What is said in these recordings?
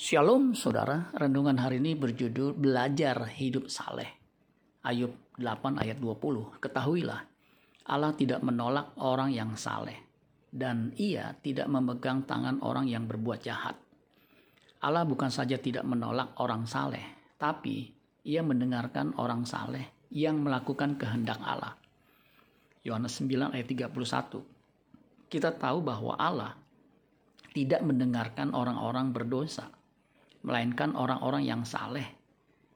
Shalom saudara, renungan hari ini berjudul Belajar Hidup Saleh. Ayub 8 ayat 20. Ketahuilah, Allah tidak menolak orang yang saleh dan ia tidak memegang tangan orang yang berbuat jahat. Allah bukan saja tidak menolak orang saleh, tapi ia mendengarkan orang saleh yang melakukan kehendak Allah. Yohanes 9 ayat 31. Kita tahu bahwa Allah tidak mendengarkan orang-orang berdosa melainkan orang-orang yang saleh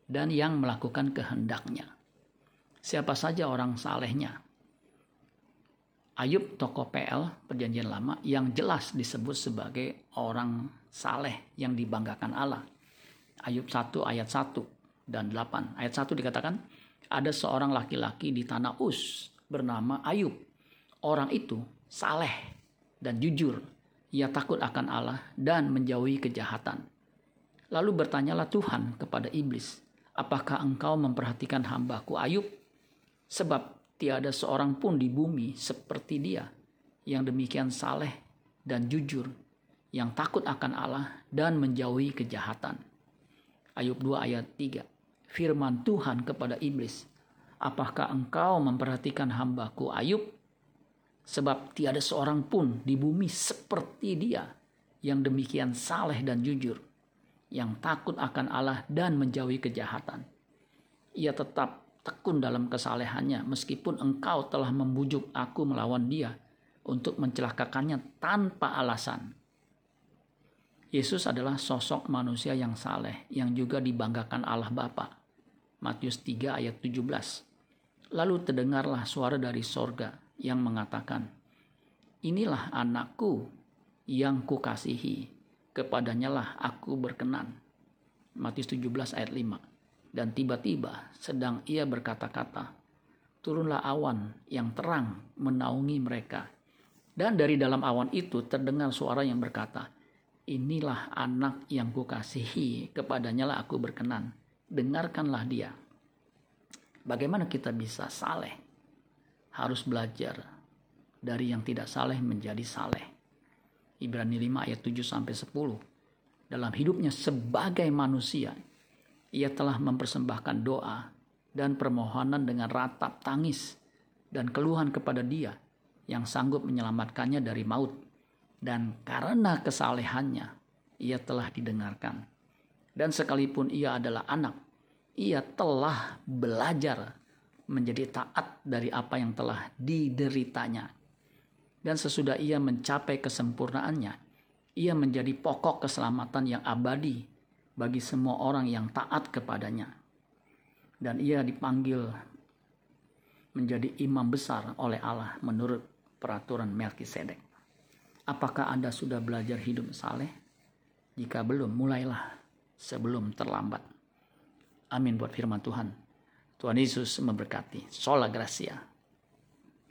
dan yang melakukan kehendaknya. Siapa saja orang salehnya? Ayub tokoh PL perjanjian lama yang jelas disebut sebagai orang saleh yang dibanggakan Allah. Ayub 1 ayat 1 dan 8. Ayat 1 dikatakan, ada seorang laki-laki di tanah Us bernama Ayub. Orang itu saleh dan jujur. Ia takut akan Allah dan menjauhi kejahatan. Lalu bertanyalah Tuhan kepada iblis, apakah engkau memperhatikan hambaku Ayub? Sebab tiada seorang pun di bumi seperti dia yang demikian saleh dan jujur, yang takut akan Allah dan menjauhi kejahatan. Ayub 2 ayat 3. Firman Tuhan kepada iblis, apakah engkau memperhatikan hambaku Ayub? Sebab tiada seorang pun di bumi seperti dia yang demikian saleh dan jujur yang takut akan Allah dan menjauhi kejahatan. Ia tetap tekun dalam kesalehannya meskipun engkau telah membujuk aku melawan dia untuk mencelakakannya tanpa alasan. Yesus adalah sosok manusia yang saleh yang juga dibanggakan Allah Bapa. Matius 3 ayat 17. Lalu terdengarlah suara dari sorga yang mengatakan, Inilah anakku yang kukasihi, kepadanya lah aku berkenan. Matius 17 ayat 5. Dan tiba-tiba sedang ia berkata-kata, turunlah awan yang terang menaungi mereka. Dan dari dalam awan itu terdengar suara yang berkata, inilah anak yang kukasihi, kepadanya lah aku berkenan. Dengarkanlah dia. Bagaimana kita bisa saleh? Harus belajar dari yang tidak saleh menjadi saleh Ibrani 5 ayat 7 sampai 10. Dalam hidupnya sebagai manusia, ia telah mempersembahkan doa dan permohonan dengan ratap tangis dan keluhan kepada Dia yang sanggup menyelamatkannya dari maut. Dan karena kesalehannya, ia telah didengarkan. Dan sekalipun ia adalah anak, ia telah belajar menjadi taat dari apa yang telah dideritanya dan sesudah ia mencapai kesempurnaannya, ia menjadi pokok keselamatan yang abadi bagi semua orang yang taat kepadanya. Dan ia dipanggil menjadi imam besar oleh Allah menurut peraturan Melkisedek. Apakah Anda sudah belajar hidup saleh? Jika belum, mulailah sebelum terlambat. Amin buat firman Tuhan. Tuhan Yesus memberkati. Sola Gracia.